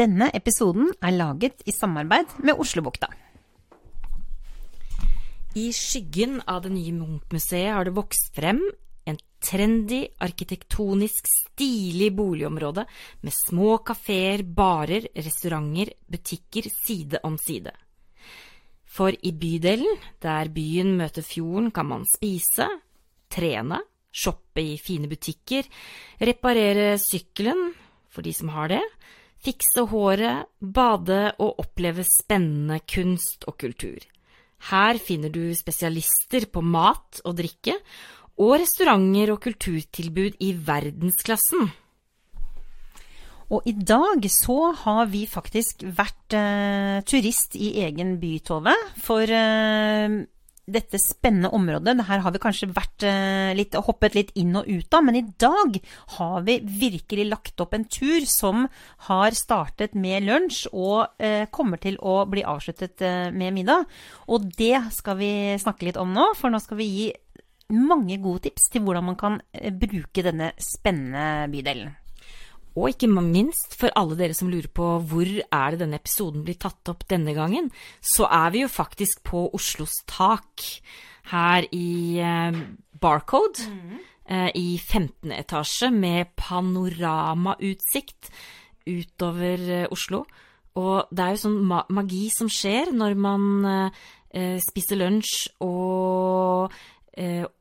Denne episoden er laget i samarbeid med Oslobukta. I skyggen av det nye Munch-museet har det vokst frem en trendy, arkitektonisk stilig boligområde med små kafeer, barer, restauranter, butikker side om side. For i bydelen, der byen møter fjorden, kan man spise, trene, shoppe i fine butikker, reparere sykkelen, for de som har det, fikse håret, bade og oppleve spennende kunst og kultur. Her finner du spesialister på mat og drikke, og restauranter og kulturtilbud i verdensklassen. Og i dag så har vi faktisk vært eh, turist i egen by, Tove. For eh, dette spennende området. Her har vi kanskje vært eh, litt, hoppet litt inn og ut av, men i dag har vi virkelig lagt opp en tur som har startet med lunsj og eh, kommer til å bli avsluttet eh, med middag. Og det skal vi snakke litt om nå, for nå skal vi gi mange gode tips til hvordan man kan eh, bruke denne spennende bydelen. Og ikke minst for alle dere som lurer på hvor er det denne episoden blir tatt opp denne gangen, så er vi jo faktisk på Oslos tak. Her i eh, Barcode. Mm. I 15. etasje med panoramautsikt utover eh, Oslo. Og det er jo sånn magi som skjer når man spiser lunsj og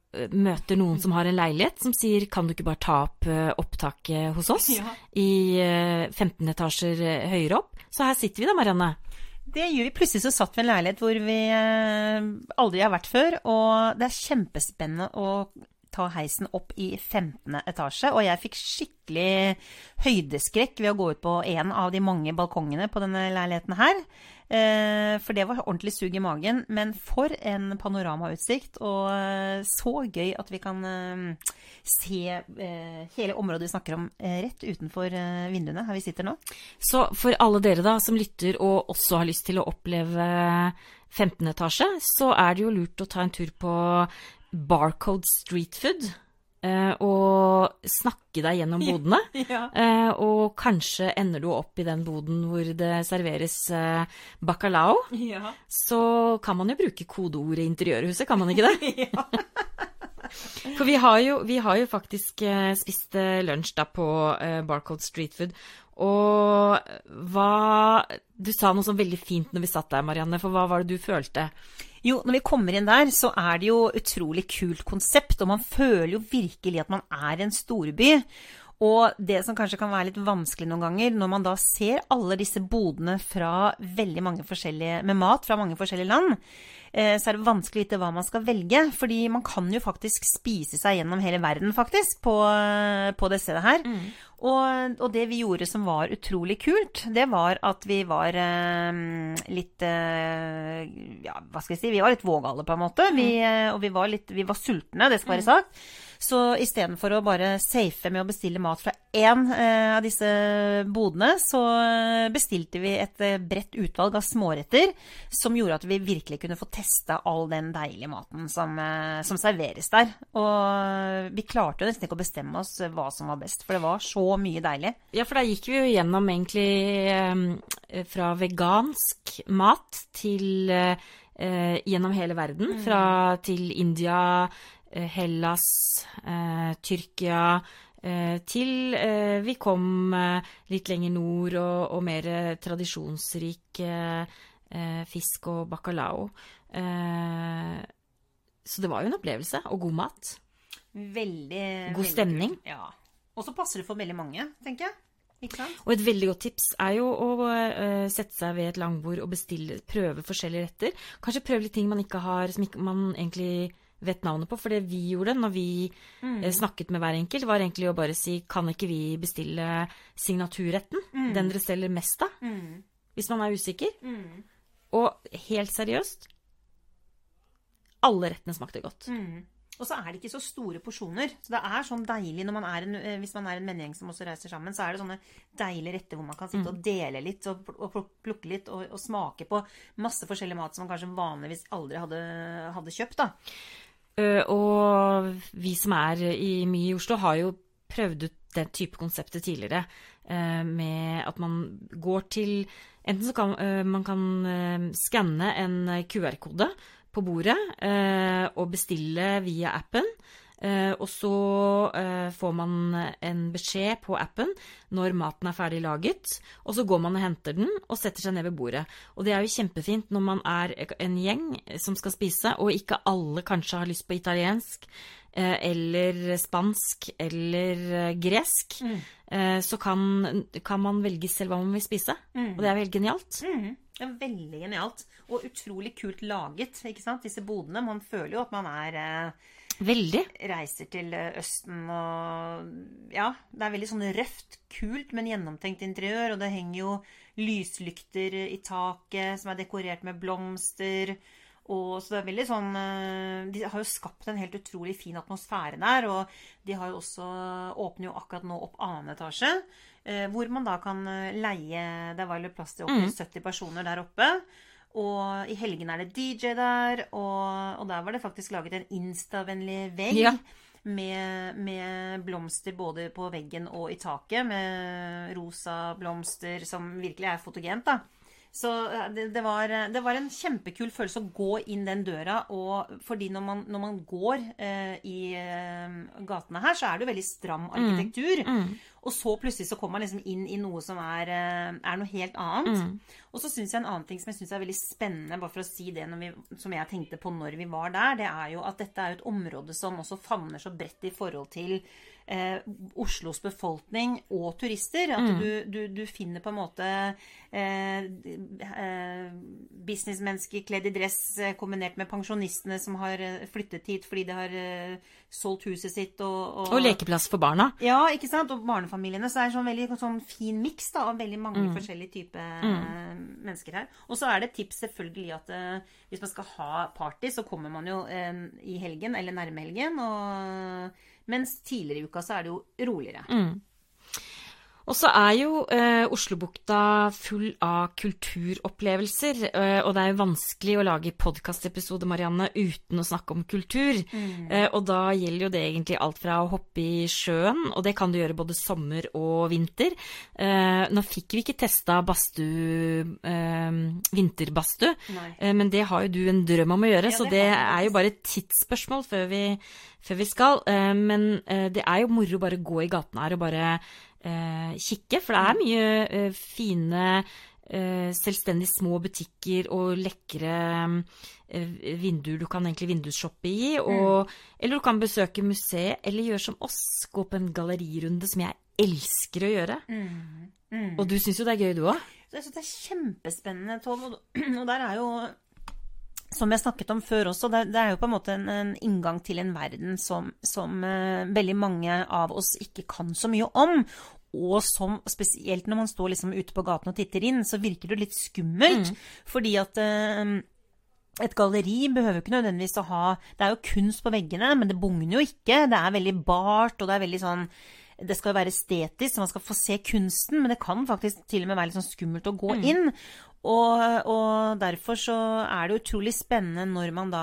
møter noen som har en leilighet, som sier 'kan du ikke bare ta opp eh, opptaket hos oss?' Ja. I 15 eh, etasjer eh, høyere opp. Så her sitter vi da, Marianne. Det gjør vi. Plutselig så satt vi i en leilighet hvor vi aldri har vært før. Og det er kjempespennende å ta heisen opp i 15. etasje. Og jeg fikk skikkelig høydeskrekk ved å gå ut på en av de mange balkongene på denne leiligheten her. Eh, for det var ordentlig sug i magen. Men for en panoramautsikt, og eh, så gøy at vi kan eh, se hele området vi snakker om rett utenfor vinduene her vi sitter nå. Så for alle dere da som lytter og også har lyst til å oppleve 15. etasje, så er det jo lurt å ta en tur på Barcode Street Food og snakke deg gjennom bodene. ja. uh, og kanskje ender du opp i den boden hvor det serveres uh, bacalao. Ja. Så kan man jo bruke kodeordet interiørhuset, kan man ikke det? For vi har, jo, vi har jo faktisk spist lunsj da på Barcode Street Food. Og hva Du sa noe sånn veldig fint når vi satt der, Marianne, for hva var det du følte? Jo, når vi kommer inn der, så er det jo utrolig kult konsept, og man føler jo virkelig at man er en storby. Og det som kanskje kan være litt vanskelig noen ganger, når man da ser alle disse bodene med mat fra mange forskjellige land, eh, så er det vanskelig å vite hva man skal velge. Fordi man kan jo faktisk spise seg gjennom hele verden, faktisk, på, på det stedet her. Mm. Og, og, det vi gjorde som var utrolig kult, det var at vi var eh, litt eh, Ja, hva skal jeg si? Vi var litt vågale, på en måte. Vi, mm. eh, og vi var litt Vi var sultne, det skal være mm. sagt. Så istedenfor å bare safe med å bestille mat fra én eh, av disse bodene, så bestilte vi et eh, bredt utvalg av småretter som gjorde at vi virkelig kunne få testa all den deilige maten som, eh, som serveres der. Og vi klarte jo nesten ikke å bestemme oss hva som var best, for det var så mye deilig. Ja, for da gikk vi jo gjennom egentlig eh, fra vegansk mat til eh, gjennom hele verden. Mm. Fra til India, Eh, Hellas, Tyrkia eh, til vi kom litt lenger nord og, og mer tradisjonsrik fisk og bacalao. så det var jo en opplevelse. Og god mat. Veldig God stemning. Ja. Og så passer det for veldig mange, tenker jeg. Og et veldig godt tips er jo å uh, sette seg ved et langbord og bestille, prøve forskjellige retter. Kanskje prøve litt ting man ikke har, som ikke, man egentlig vet navnet på. For det vi gjorde når vi mm. Eh, snakket med hver enkelt, var egentlig å bare si kan ikke vi bestille signaturretten? Mm. Den dere selger mest av? Mm. Hvis man er usikker. Mm. Og helt seriøst alle rettene smakte godt. Mm. Og så er det ikke så store porsjoner. Så det er sånn deilig når man er en, eh, hvis man er en vennegjeng som også reiser sammen, så er det sånne deilige retter hvor man kan sitte mm. og dele litt og, og plukke litt og, og, smake på masse forskjellig mat som man kanskje vanligvis aldri hadde, hadde kjøpt. da. Eh, og vi som er i mye i Oslo, har jo prøvd ut den type konseptet tidligere. eh, med at man går til Enten så kan man kan skanne en QR-kode på bordet eh, og bestille via appen. Eh, og så eh, får man en beskjed på appen når maten er ferdig laget. Og så går man og henter den og setter seg ned ved bordet. Og det er jo kjempefint når man er en gjeng som skal spise, og ikke alle kanskje har lyst på italiensk eh, eller spansk eller gresk. mm. så kan, kan man velge selv hva man vil spise. Og det er helt genialt. Mm. Det er veldig genialt. Og utrolig kult laget, ikke sant, disse bodene. Man føler jo at man er Veldig. reiser til eh, Østen og Ja, det er veldig sånn røft, kult, men gjennomtenkt interiør. Og det henger jo lyslykter i taket som er dekorert med blomster. Og så det er veldig sånn eh, De har jo skapt en helt utrolig fin atmosfære der. Og de har jo også åpner jo akkurat nå opp annen etasje. eh, Hvor man da kan leie Det var jo plass til opptil 70 personer der oppe. Og i helgene er det DJ der, og, og der var det faktisk laget en instavennlig vegg. Ja. Med, med blomster både på veggen og i taket, med rosa blomster som virkelig er fotogent, da. Så eh, det, det, var, det var en kjempekul følelse å gå inn den døra. Og fordi når man, når man går eh, i eh, gatene her, så er det jo veldig stram arkitektur. Og så plutselig så kommer man liksom inn i noe som er, eh, er noe helt annet. Og så syns jeg en annen ting som jeg synes er veldig spennende, bare for å si det vi, som jeg tenkte på når vi var der, det er jo at dette er et område som også favner så bredt i forhold til eh, Oslos befolkning og turister. At du, du, du finner på en måte eh, eh, businessmennesker kledd i dress eh, kombinert med pensjonistene som har eh, flyttet hit fordi de har solgt huset sitt og, Og lekeplass for barna. ja, ikke sant? Og barnefamiliene. Så er det sånn veldig sånn fin miks av veldig mange Mm. forskjellige typer eh, mennesker her. Og så er det et tips selvfølgelig at hvis man skal ha party, så kommer man jo eh, i helgen eller nærme helgen. Og, mens tidligere i uka så er det jo roligere. Mm. Og så er jo eh, Oslobukta full av kulturopplevelser, eh, og det er jo vanskelig å lage podkastepisode, Marianne, uten å snakke om kultur. Eh, og da gjelder jo det egentlig alt fra å hoppe i sjøen, og det kan du gjøre både sommer og vinter. Eh, nå fikk vi ikke testa badstue, eh, vinterbadstue, eh, men det har jo du en drøm om å gjøre, Ja, så det det er jo bare et tidsspørsmål før vi, før vi skal. Eh, men det er jo moro bare å gå i gatene her og bare kikke, for det er mye eh, fine eh, selvstendig små butikker og lekre eh, vinduer du kan egentlig vindusshoppe i. Og, Eller du kan besøke museet, eller gjøre som oss, gå på en gallerirunde, som jeg elsker å gjøre. Og du syns jo det er gøy, du òg? Jeg synes det er kjempespennende. Og, og der er jo som jeg snakket om før også, det, det er jo på en måte en, en inngang til en verden som, som eh, veldig mange av oss ikke kan så mye om. Og som spesielt når man står liksom ute på gaten og titter inn, så virker det litt skummelt. Fordi at eh, et galleri behøver ikke nødvendigvis å ha Det er jo kunst på veggene, men det bugner jo ikke. Det er veldig bart, og det er veldig sånn det skal være estetisk, så man skal få se kunsten, men det kan faktisk til og med være litt sånn skummelt å gå inn. Og, og derfor så er det utrolig spennende når man da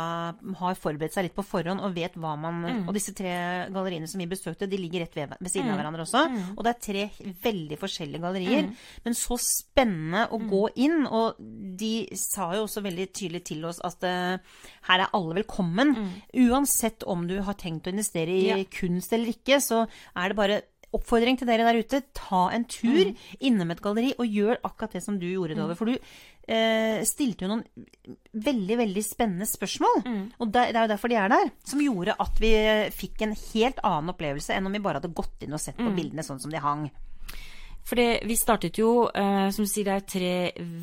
har forberedt seg litt på forhånd og vet hva man Og disse tre galleriene som vi besøkte, de ligger rett ved, ved siden av hverandre også. Og det er tre veldig forskjellige gallerier. Men så spennende å gå inn. Og de sa jo også veldig tydelig til oss at uh, her er alle velkommen. Uansett om du har tenkt å investere i Ja. kunst eller ikke, så er det bare Oppfordring til dere der ute, ta en tur innom et galleri og gjør akkurat det som du gjorde, Dove. For du eh, stilte jo noen veldig, veldig spennende spørsmål. Og det, det er jo derfor de er der. Som gjorde at vi fikk en helt annen opplevelse enn om vi bare hadde gått inn og sett på bildene sånn som de hang. For det, vi startet jo, eh, som du sier, det er tre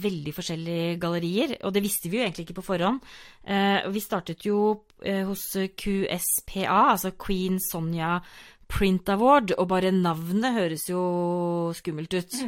veldig forskjellige gallerier, og det visste vi jo egentlig ikke på forhånd. Eh, vi startet jo eh, hos QSPA, altså Queen Sonja Print Award, og bare navnet høres jo skummelt ut.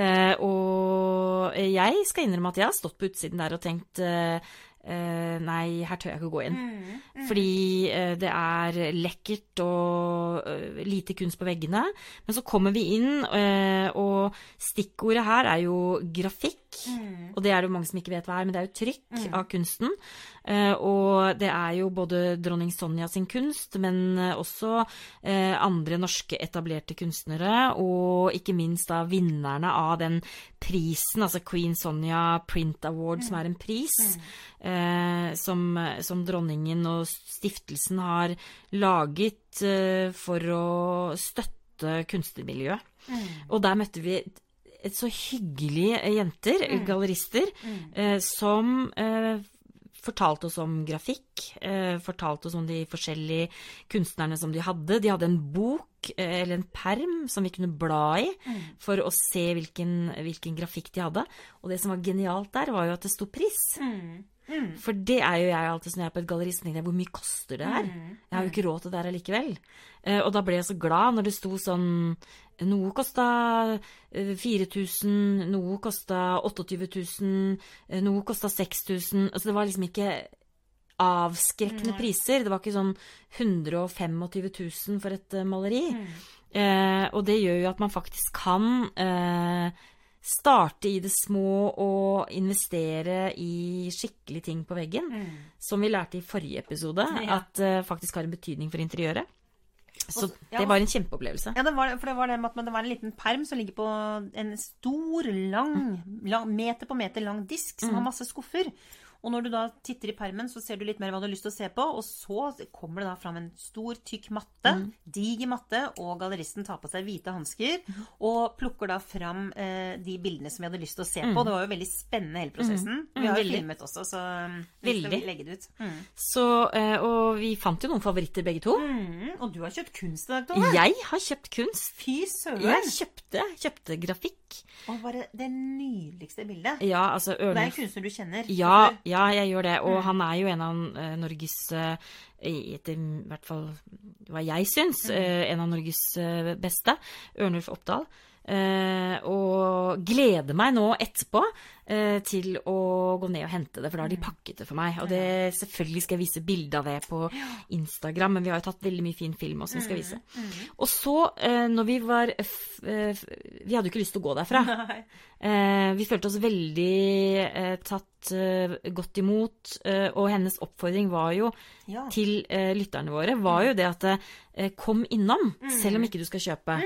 Eh, og jeg skal innrømme at jeg har stått på utsiden der og tenkt eh, eh, Nei, her tør jeg ikke gå inn. Mm, Fordi eh, det er lekkert og uh, lite kunst på veggene. Men så kommer vi inn, eh, og stikkordet her er jo grafikk. Mm. Og det er det jo mange som ikke vet hva er, men det er jo trykk av kunsten. Eh, og det er jo både dronning Sonja sin kunst, men eh, også eh, andre norske etablerte kunstnere, og ikke minst da vinnerne av den prisen, altså Queen Sonja Print Award, som er en pris eh, som, som dronningen og stiftelsen har laget for å støtte kunstnermiljøet. Og der møtte vi et, så hyggelige jenter, gallerister, eh, som eh, fortalte oss om grafikk, eh, fortalte oss om de forskjellige kunstnerne som de hadde. De hadde en bok eh, eller en perm som vi kunne bla i for å se hvilken, hvilken grafikk de hadde. Og det som var genialt der, var jo at det sto pris. For det er jo jeg alltid når jeg er på et galleri, så tenker jeg hvor mye koster det her? Jeg har jo ikke råd til det her allikevel. Eh, og da ble jeg så glad når det sto sånn Noe kosta eh, 4000, noe kosta 28 000, eh, noe kosta 6000 Altså det var liksom ikke avskrekkende priser. Det var ikke sånn 125 000 for et eh, maleri. Eh, og det gjør jo at man faktisk kan eh, starte i det små og investere i skikkelige ting på veggen. Som vi lærte i forrige episode, Ja. at det faktisk har en betydning for interiøret. Så Og- ja, det var en kjempeopplevelse. Ja, det var, for det var det med at det var en liten perm som ligger på en stor, lang, lang meter på meter lang disk som har masse skuffer. Og når du da titter i permen, så ser du litt mer hva du har lyst til å se på. Og så kommer det da fram en stor, tykk matte, diger matte, og galleristen tar på seg hvite hansker og plukker da fram eh, de bildene som vi hadde lyst til å se på. Det var jo veldig spennende, hele prosessen. Vi har jo filmet også, så vi skal legge det ut. Mm. Så, eh, og vi fant jo noen favoritter begge to. Mm, og du har kjøpt kunst i dag, Tove. Jeg har kjøpt kunst. Fy søren! Jeg kjøpte, kjøpte grafikk. Og bare det nydeligste bildet. Ja, altså Det er en kunstner du kjenner. Ja. Ja, jeg gjør det. Og han er jo en av eh, Norges eh, i- etter i hvert fall hva jeg syns, eh, en av Norges beste. Ørnulf Oppdal. Og gleder meg nå etterpå til å gå ned og hente det, for da har de pakket det for meg. Og det, selvfølgelig skal jeg vise bilde av det på Instagram, men vi har jo tatt veldig mye fin film også vi skal vise. Og så, eh, når vi var eh, Vi hadde jo ikke lyst til å gå derfra. Eh, vi følte oss veldig eh, tatt eh, godt imot, eh, og hennes oppfordring var jo Ja. til eh, lytterne våre var jo det at eh, kom innom, selv om ikke du skal kjøpe.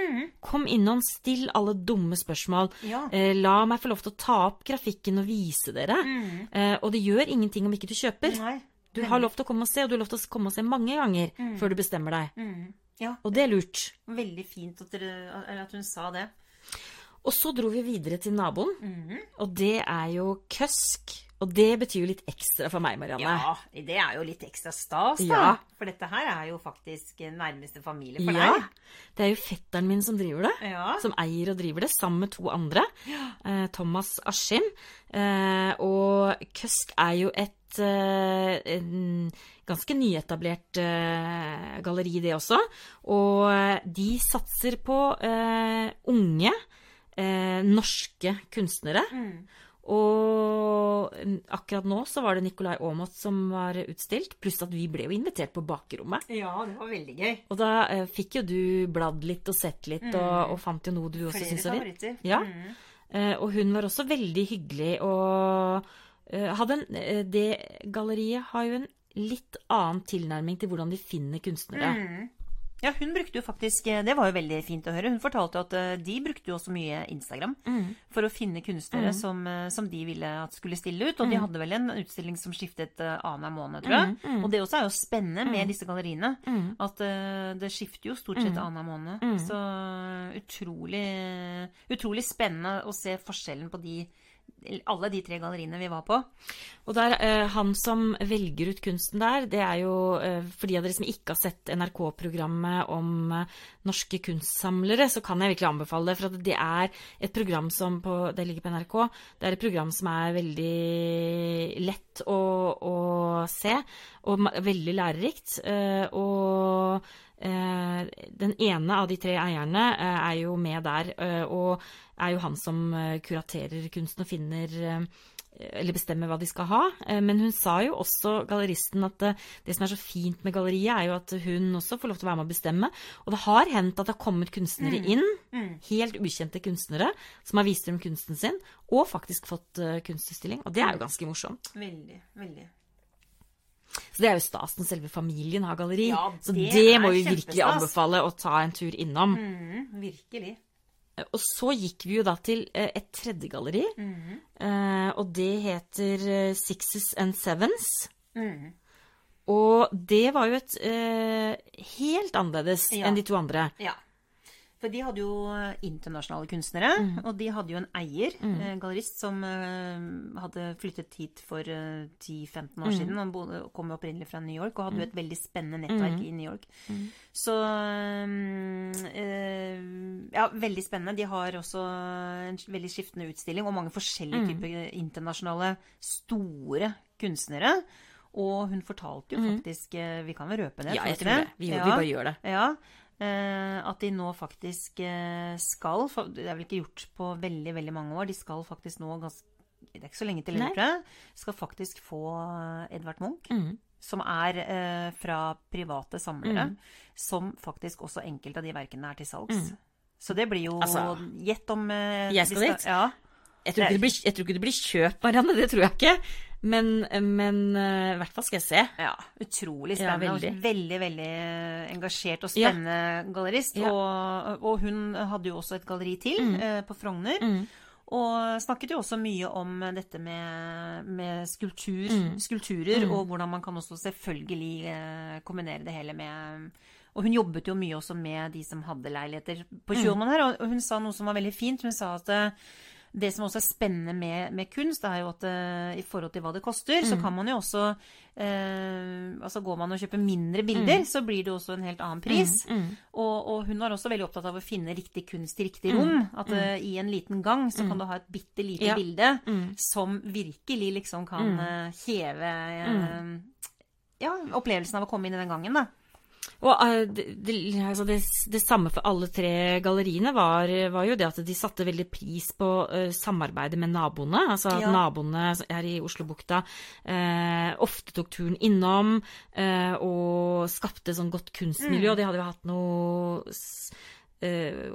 Kom innom, still alle dumme spørsmål. Eh, la meg få lov til å ta opp grafikken og vise dere. Eh, og det gjør ingenting om ikke du kjøper. Nei. Du har lov til å komme og se, og du har lov til å komme og se mange ganger før du bestemmer deg. Mm. Ja. Og det er lurt. Veldig fint at, dere, at hun sa det. Og så dro vi videre til naboen, Mhm. og det er jo Køsk. Og det betyr jo litt ekstra for meg, Marianne. Ja, det er jo litt ekstra stas, da. Ja. For dette her er jo faktisk nærmeste familie for Ja, deg. Det er jo fetteren min som driver det. Ja. Som eier og driver det, sammen med to andre. Eh, Thomas Askim. Eh, og Køsk er jo et eh, ganske nyetablert eh, galleri, det også. Og eh, de satser på unge norske kunstnere. Og mm, akkurat nå så var det Nicolai Aamodt som var utstilt, pluss at vi ble jo invitert på bakrommet. ja, det var veldig gøy. Og da eh, fikk jo du bladd litt og sett litt, og, og fant jo noe du også syntes var fint. Ja. Mm. Eh, og hun var også veldig hyggelig og eh, hadde en eh, Det galleriet har jo en litt annen tilnærming til hvordan de finner kunstnere. Mm. Ja, hun brukte jo faktisk Det var jo veldig fint å høre. Hun fortalte at eh, de brukte jo også mye Instagram for å finne kunstnere som, eh, som de ville at skulle stille ut. Og de hadde vel en utstilling som skiftet annenhver måned, tror jeg. Og det også er jo spennende med disse galleriene. At eh, det skifter jo stort sett annenhver måned. Så utrolig, utrolig spennende å se forskjellen på de alle de tre galleriene vi var på. Og der, eh, han som velger ut kunsten der, det er jo eh, For de av dere som ikke har sett NRK-programmet om eh, norske kunstsamlere, så kan jeg virkelig anbefale det. For det er et program som på, Det ligger på NRK. Det er et program som er veldig lett å, å se, og veldig lærerikt. eh, og Den ene av de tre eierne eh, er jo med der, eh, og er jo han som eh, kuraterer kunsten og finner eh, eller bestemmer hva de skal ha. Eh, Men hun sa jo også, galleristen, at eh, det som er så fint med galleriet, er jo at hun også får lov til å være med å bestemme. Og det har hendt at det har kommet kunstnere inn, helt ukjente kunstnere, som har vist frem kunsten sin, og faktisk fått eh, kunstutstilling. Og det er jo ganske morsomt. Veldig, veldig. Så det er jo stas når selve familien har galleri. Ja, så det det må vi virkelig kjempestas. anbefale å ta en tur innom. Mm, virkelig. Og så gikk vi jo da til eh, et tredje galleri, Mhm. eh, og det heter eh, Sixes and Sevens. Mm. Og det var jo et eh, helt annerledes Ja. enn de to andre. Ja. For de hadde jo internasjonale kunstnere, og de hadde jo en eier, eh, gallerist, som eh, hadde flyttet hit for eh, 10-15 år siden. Han kom opprinnelig fra New York og hadde jo et veldig spennende nettverk i New York. Så eh, Ja, veldig spennende. De har også en veldig skiftende utstilling og mange forskjellige typer internasjonale store kunstnere. Og hun fortalte jo faktisk eh, Vi kan vel røpe det? Ja, jeg tror det. Vi, vi bare gjør det. ja, eh, at de nå faktisk eh, skal Det er vel ikke gjort på veldig, veldig mange år. De skal faktisk nå ganske Det er ikke så lenge til, jeg. Skal faktisk få eh, Edvard Munch. Mm. Som er eh, fra private samlere. Som faktisk også enkelte av de verkene er til salgs. Så det blir jo Altså, Gjett om eh, jeg skal dit. Ja. Jeg tror, ikke det blir, jeg tror ikke det blir kjøp, Marianne. Det tror jeg ikke. Men, men eh, i hvert fall skal jeg se. Ja, utrolig Ja, spennende. veldig. veldig, veldig engasjert og Ja. spennende gallerist. Ja. Og, og hun hadde jo også et galleri til eh, på Frogner. Mm. Og snakket jo også mye om dette med, med skulptur, Mm. skulpturer, og hvordan man kan også selvfølgelig eh, kombinere det hele med Og hun jobbet jo mye også med de som hadde leiligheter på Mm. Tjuvholmen her, og hun sa noe som var veldig fint. Hun sa at eh, det som også er spennende med, med kunst, er jo at uh, i forhold til hva det koster, Mm. så kan man jo også uh, Altså går man og kjøper mindre bilder, Mm. så blir det også en helt annen pris. Og, og hun var også veldig opptatt av å finne riktig kunst i riktig rom. At eh, i en liten gang så kan du ha et bitte lite Ja. bilde som virkelig liksom kan heve ja, opplevelsen av å komme inn i den gangen, da. Og eh, det, det, altså det, det samme for alle tre galleriene var, var jo det at de satte veldig pris på uh, samarbeidet med naboene. Altså at Ja. naboene her i Oslobukta uh, ofte tok turen innom uh, og skapte sånn godt kunstmiljø. Mm. Og de hadde jo hatt noe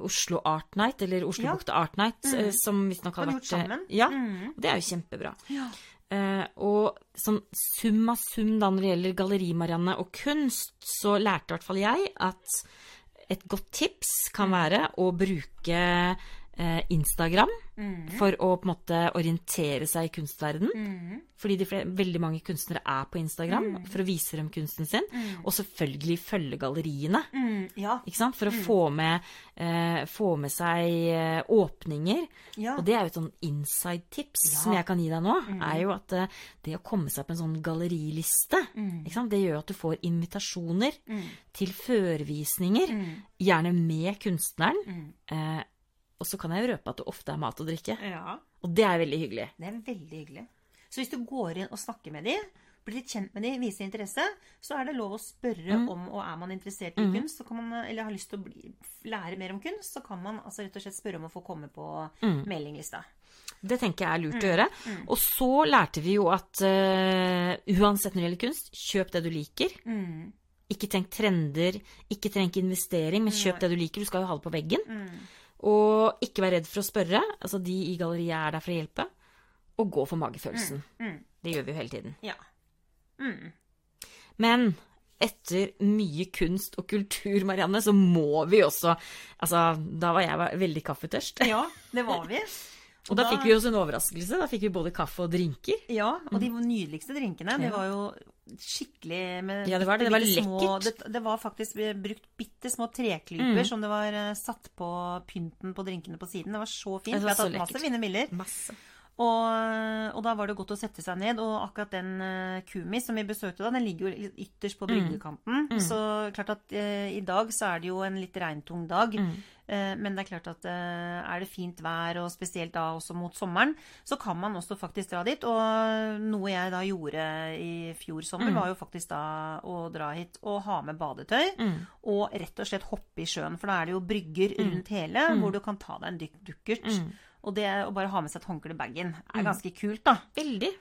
Oslo Art Night, eller Oslobukta Art Night, eh, som visstnok Har vært gjort sammen? Ja, Mm. det er jo kjempebra. Ja. Eh, og sånn sum av sum da når det gjelder galleri, Marianne, og kunst, så lærte i hvert fall jeg at et godt tips kan være å bruke eh, Instagram for å på en måte orientere seg i kunstverden. Fordi de veldig mange kunstnere er på Instagram for å vise dem kunsten sin. Og selvfølgelig følge galleriene. Mm, ja. Ikke sant? For å få med, eh, få med seg eh, åpninger. Ja. Og det er jo et sånn inside-tips som jeg kan gi deg nå, er jo at eh, det å komme seg på en sånn galleriliste, ikke sant? det gjør at du får invitasjoner til førvisninger, gjerne med kunstneren. Eh, og så kan jeg røpe at det ofte er mat og drikke. ja. Og det er veldig hyggelig. Det er veldig hyggelig. Så hvis du går inn og snakker med dem, blir litt kjent med dem, viser interesse, så er det lov å spørre Mm. om og er man interessert i kunst, så kan man, eller har lyst til å bli, lære mer om kunst, så kan man altså rett og slett spørre om å få komme på Mm. meldinglista. Det tenker jeg er lurt å gjøre. Og så lærte vi jo at uh, uansett når det gjelder kunst, kjøp det du liker. Ikke tenk trender, ikke tenk investering, men kjøp det du liker. Du skal jo ha det på veggen. Og ikke vær redd for å spørre. Altså, de i galleriet er der for å hjelpe. Og gå for magefølelsen. Det gjør vi jo hele tiden. Ja. Men etter mye kunst og kultur, Marianne, så må vi også Altså, da var jeg veldig kaffetørst. Ja, det var vi. Og da fikk vi også en overraskelse. Da fikk vi både kaffe og drinker. Ja, og de nydeligste drinkene, det var jo skikkelig med Ja, det var det. Det var bitte små- lekkert. Det, det var faktisk brukt bitte små treklyper som det var eh, satt på pynten på drinkene på siden. Det var så fint. Det var Vi har tatt masse lekkert. fine bilder. Masse. Og, og da var det godt å sette seg ned. Og akkurat den uh, Kumi som vi besøkte da, den ligger jo ytterst på bryggekanten. Så klart at uh, i dag så er det jo en litt regntung dag. Eh, Men det er klart at eh, er det fint vær, og spesielt da også mot sommeren, så kan man også faktisk dra dit. Og noe jeg da gjorde i fjor sommer, var jo faktisk da å dra hit og ha med badetøy. Og rett og slett hoppe i sjøen, for da er det jo brygger rundt hele hvor du kan ta deg en dykkert. Mm. Og det å bare ha med seg et håndkle i bagen er ganske kult, da. Veldig.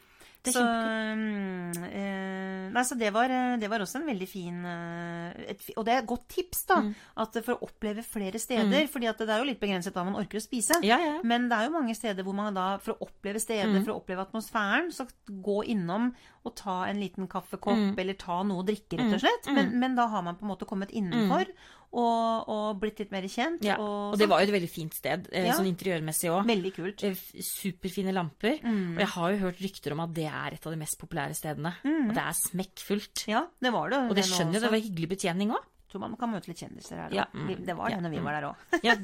Det Så, mm, eh, nei, så det var, eh, det var også en veldig fin eh, et, Og det er et godt tips, da. Mm. For å oppleve flere steder. fordi at det er jo litt begrenset hva man orker å spise. Ja, ja. Men det er jo mange steder hvor man da, for å oppleve stedet, for å oppleve atmosfæren, så gå innom og ta en liten kaffekopp, eller ta noe å drikke, rett og slett. Men, men da har man på en måte kommet innenfor og, og blitt litt mer kjent. ja. Og, Og det var jo et veldig fint sted, eh, Ja. sånn interiørmessig òg. veldig kult. Superfine lamper. Mm. Og jeg har jo hørt rykter om at det er et av de mest populære stedene. Og det er smekkfullt. Ja, det var det. Og det nå skjønner også. det var hyggelig betjening òg. Tror man kan møte litt kjendiser her. Ja, mm. Det var det Ja, når vi var der òg. Ja,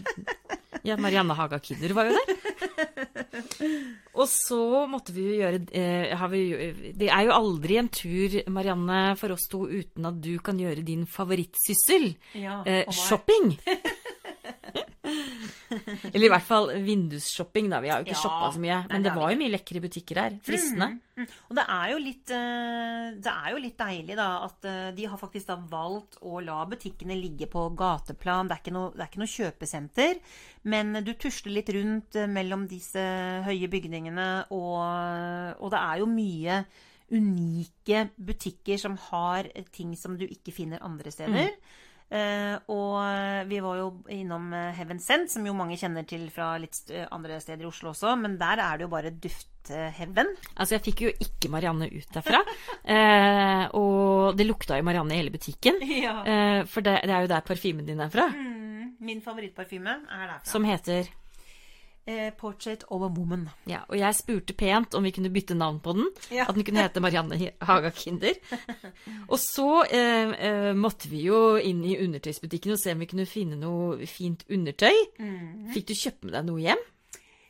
ja, Marianne Haga Kidder var jo der. Og så måtte vi jo gjøre eh, har vi, Det er jo aldri en tur, Marianne, for oss to uten at du kan gjøre din favorittsyssel. Ja, Eh, shopping. Eller i hvert fall vindusshopping, da. Vi har jo ikke Ja, shoppa så mye. nei, Men det det var jo mye lekre butikker her. Fristende. Mm. Og det er jo litt eh, Det er jo litt deilig, da, at eh, de har faktisk da valgt å la butikkene ligge på gateplan. Det er ikke noe, det er ikke noe kjøpesenter. Men du tusler litt rundt eh, mellom disse høye bygningene, og, og det er jo mye unike butikker som har ting som du ikke finner andre steder. Eh, og vi var jo innom eh, Heaven Sent, som jo mange kjenner til fra litt andre steder i Oslo også, men der er det jo bare duftheaven. Altså, jeg fikk jo ikke Marianne ut derfra. Eh, og det lukta jo Marianne i hele butikken. Ja. Eh, for det, det er jo der parfymen din er fra. Mm, min favorittparfyme er derfra. Som heter eh, Portrait of a Woman. Ja, og jeg spurte pent om vi kunne bytte navn på den. Ja. At den kunne hete Marianne Haga Kinder. Og så eh, eh, måtte vi jo inn i undertøysbutikken og se om vi kunne finne noe fint undertøy. Fikk du kjøpt med deg noe hjem?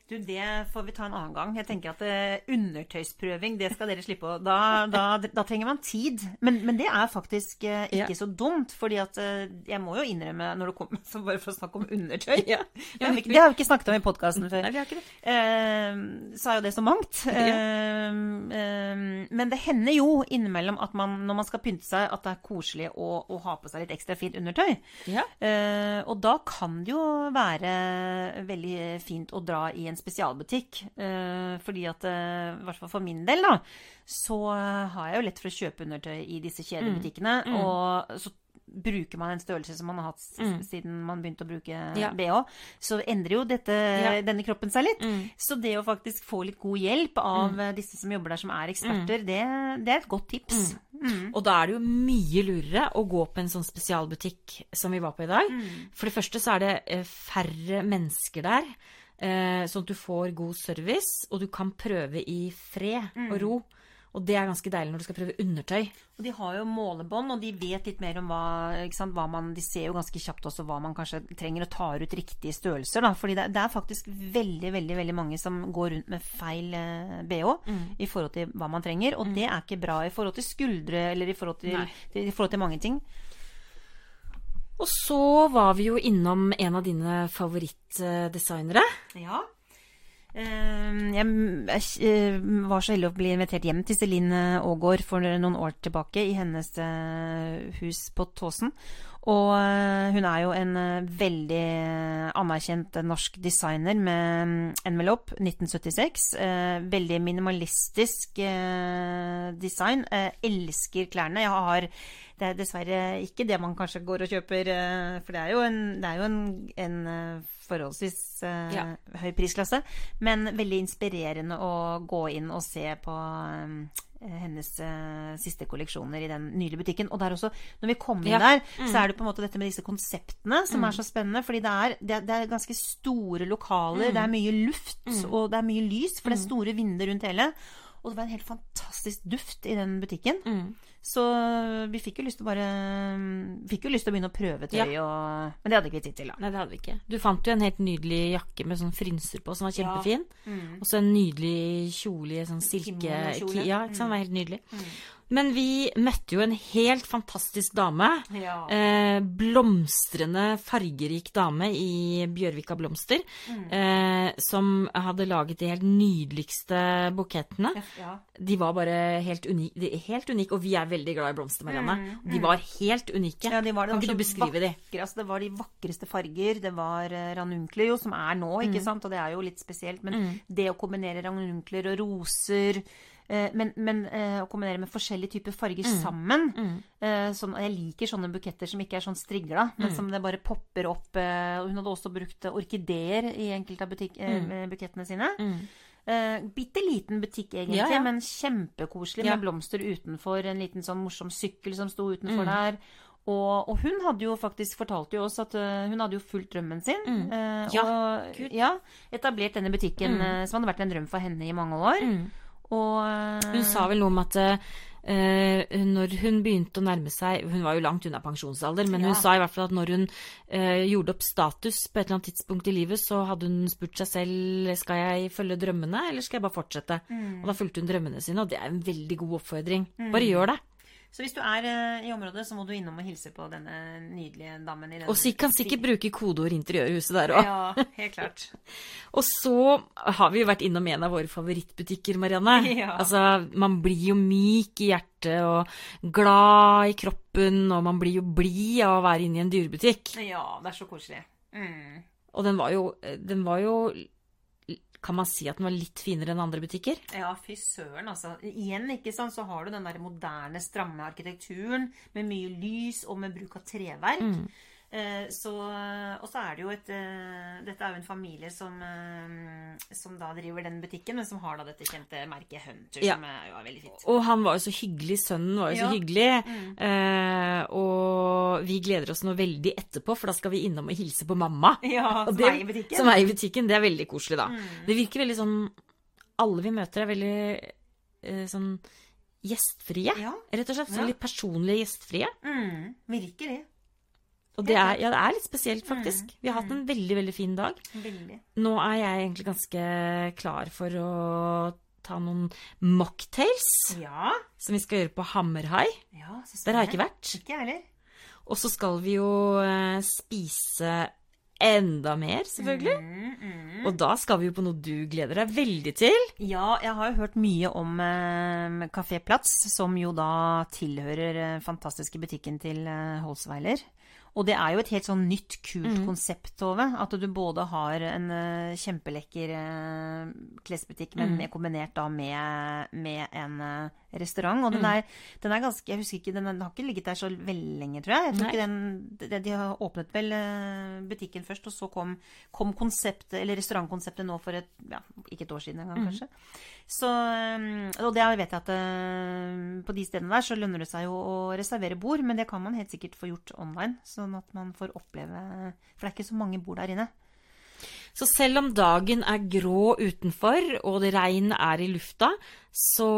Du, det får vi ta en annen gang. Jeg tenker at eh, undertøysprøving, det skal dere slippe å Da, da, da trenger man tid. Men, men det er faktisk eh, ikke Ja. så dumt, fordi at eh, jeg må jo innrømme, når det kommer så bare for å snakke om undertøy Ja. Ikke- Det har vi ikke snakket om i podkasten før. Nei, vi har ikke det. eh, så er jo det så mangt. Eh, eh, men det hender jo innimellom at man, når man skal pynte seg, at det er koselig å, å ha på seg litt ekstra fint undertøy. Ja. Og da kan det jo være veldig fint å dra i en spesialbutikk. Eh, fordi at, eh, i hvert fall for min del, da, så eh, har jeg jo lett for å kjøpe undertøy i disse kjedebutikkene. Og så bruker man en størrelse som man har hatt s- siden man begynte å bruke Ja. BH, så endrer jo dette, Ja. denne kroppen seg litt. Så det å faktisk få litt god hjelp av mm. disse som jobber der som er eksperter, det, det er et godt tips. Og da er det jo mye lurere å gå på en sånn spesialbutikk som vi var på i dag. For det første så er det færre mennesker der, sånn at du får god service, og du kan prøve i fred og ro. Og det er ganske deilig når du skal prøve undertøy. Og de har jo målebånd, og de vet litt mer om hva, hva man De ser jo ganske kjapt også hva man kanskje trenger og tar ut riktige størrelser, da. Fordi det, det er faktisk veldig, veldig veldig mange som går rundt med feil eh, bh i forhold til hva man trenger. Og det er ikke bra i forhold til skuldre eller i forhold til, til, i forhold til mange ting. Og så var vi jo innom en av dine favorittdesignere. Ja. Eh, Jeg, var så heldig å bli invitert hjem til Celine Aagaard for noen år tilbake i hennes eh, hus på Tåsen. Og eh, hun er jo en eh, veldig anerkjent eh, norsk designer med mm, Envelope 1976. Eh, Veldig minimalistisk design. Elsker klærne. Jeg har det er dessverre ikke det man kanskje går og kjøper, for det er jo en, det er jo en, en forholdsvis eh, Ja. høy prisklasse. Men veldig inspirerende å gå inn og se på eh, hennes eh, siste kolleksjoner i den nylige butikken. Og der også, når vi kom inn Ja. der, så er det på en måte dette med disse konseptene som er så spennende. Fordi det er, det er, det er ganske store lokaler, det er mye luft, og det er mye lys, for det er store vinduer rundt hele. Og det var en helt fantastisk duft i den butikken. Så vi fikk jo lyst til å bare Fikk jo lyst til å begynne å prøve tøy, og, men det hadde ikke vi tid til, da. Nei, det hadde vi ikke. Du fant jo en helt nydelig jakke med sånn frynser på, som var kjempefin. Og så en nydelig kjole i sånn silke... Ja, ikke sant. Den var helt nydelig. Men vi møtte jo en helt fantastisk dame. Ja. Eh, blomstrende, fargerik dame i Bjørvika Blomster. Eh, som hadde laget de helt nydeligste bukettene. ja. De var bare helt unike, helt unike og vi er veldig glad i blomster, Marianne. De var helt unike. Ja, de var, det kan ikke du beskrive de? Altså, det var de vakreste farger. Det var eh, ranunkler, jo, som er nå, ikke Mm. sant? Og det er jo litt spesielt. Men det å kombinere ranunkler og roser men, men eh, å kombinere med forskjellige typer farger Mm. sammen eh, sånn, Jeg liker sånne buketter som ikke er sånn strigla, men Mm. som det bare popper opp. eh, hun hadde også brukt orkideer i enkelte av butikk, eh, Mm. bukettene sine. Eh, bitte liten butikk egentlig, Ja, ja. men kjempekoselig Ja. med blomster utenfor. En liten sånn morsom sykkel som sto Mm. utenfor der. Og, og hun hadde jo faktisk fortalt jo oss at uh, hun hadde jo fulgt drømmen sin. Mm. Uh, Ja, og ja, etablert denne butikken eh, som hadde vært en drøm for henne i mange år. Mm. Og eh, Hun sa vel noe om at Uh, når hun begynte å nærme seg Hun var jo langt unna pensjonsalder, men Ja. hun sa i hvert fall at når hun uh, gjorde opp status på et eller annet tidspunkt i livet, så hadde hun spurt seg selv skal jeg følge drømmene, eller skal jeg bare fortsette. Mm. Og da fulgte hun drømmene sine, og det er en veldig god oppfordring. Bare gjør det. Så hvis du er eh, i området, så må du innom og hilse på denne nydelige damen i Og så kan sikkert bruke kodeord interiørhuset der òg. Ja, helt klart. Og så har vi jo vært innom en av våre favorittbutikker, Marianne. Ja. Altså, man blir jo myk i hjertet og glad i kroppen, og man blir jo blid av å være inne i en dyrebutikk. Ja, det er så koselig. Mm. Og den var jo, den var jo Kan man si at den var litt finere enn andre butikker? Ja, fy søren, altså. Igjen, ikke sant, så har du den der moderne, stramme arkitekturen med mye lys og med bruk av treverk. Eh, så, og så er det jo et eh, Dette er jo en familie som, eh, som da driver den butikken, men som har da dette kjente merket Hunter, Ja. som er jo er veldig fint. Og han var jo så hyggelig, sønnen var jo så Ja. hyggelig. Eh, og vi gleder oss nå veldig etterpå, for da skal vi innom og hilse på mamma. Ja, som det- i butikken. Som er i butikken. Det er veldig koselig, da. Mm. Det virker veldig sånn Alle vi møter, er veldig eh, sånn gjestfrie. Ja. Rett og slett. Sånn litt personlige gjestfrie. Mm, virkelig. Og det er, ja, det er litt spesielt, Mm. faktisk. Vi har hatt en veldig, veldig fin dag. Veldig. Nå er jeg egentlig ganske klar for å ta noen mocktails, Ja. som vi skal gjøre på Hammerhai. ja Der har jeg ikke vært. Ikke heller. Og så skal vi jo eh, spise enda mer, selvfølgelig. Mm, mm. Og da skal vi jo på noe du gleder deg veldig til. Ja, jeg har jo hørt mye om eh, Kafé Platz, som jo da tilhører eh, fantastiske butikken til eh, Holsweiler. Og det er jo et helt sånn nytt, kult Mm. konsept, Tove. At du både har en uh, kjempelekker uh, klesbutikk, men Mm. kombinert da med, med en uh, restaurant. Og den, Mm. er, den er ganske Jeg husker ikke, den, den har ikke ligget der så veldig lenge, tror jeg. jeg tror ikke den, de, de har åpnet vel butikken først, og så kom, kom konseptet, eller restaurantkonseptet nå for et ja, ikke et år siden engang, Mm. kanskje. Så, og det vet jeg at på de stedene der så lønner det seg jo å reservere bord, men det kan man helt sikkert få gjort online, sånn at man får oppleve For det er ikke så mange bord der inne. Så selv om dagen er grå utenfor og det regn er i lufta, så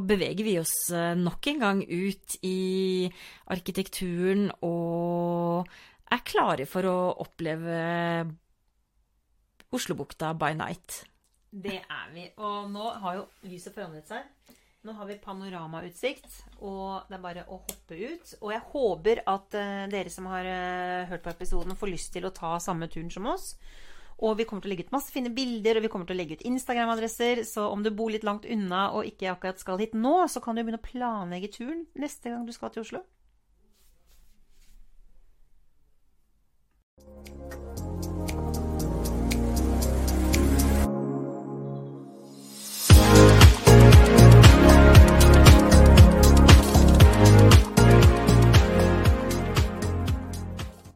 beveger vi oss eh, nok en gang ut i arkitekturen og er klare for å oppleve Oslobukta by night. Det er vi. Og nå har jo lyset forandret seg. Nå har vi panoramautsikt, og det er bare å hoppe ut. Og jeg håper at eh, dere som har eh, hørt på episoden, får lyst til å ta samme turen som oss. Og vi kommer til å legge ut masse fine bilder, og vi kommer til å legge ut Instagram-adresser. Så om du bor litt langt unna og ikke akkurat skal hit nå, så kan du begynne å planlegge turen neste gang du skal til Oslo.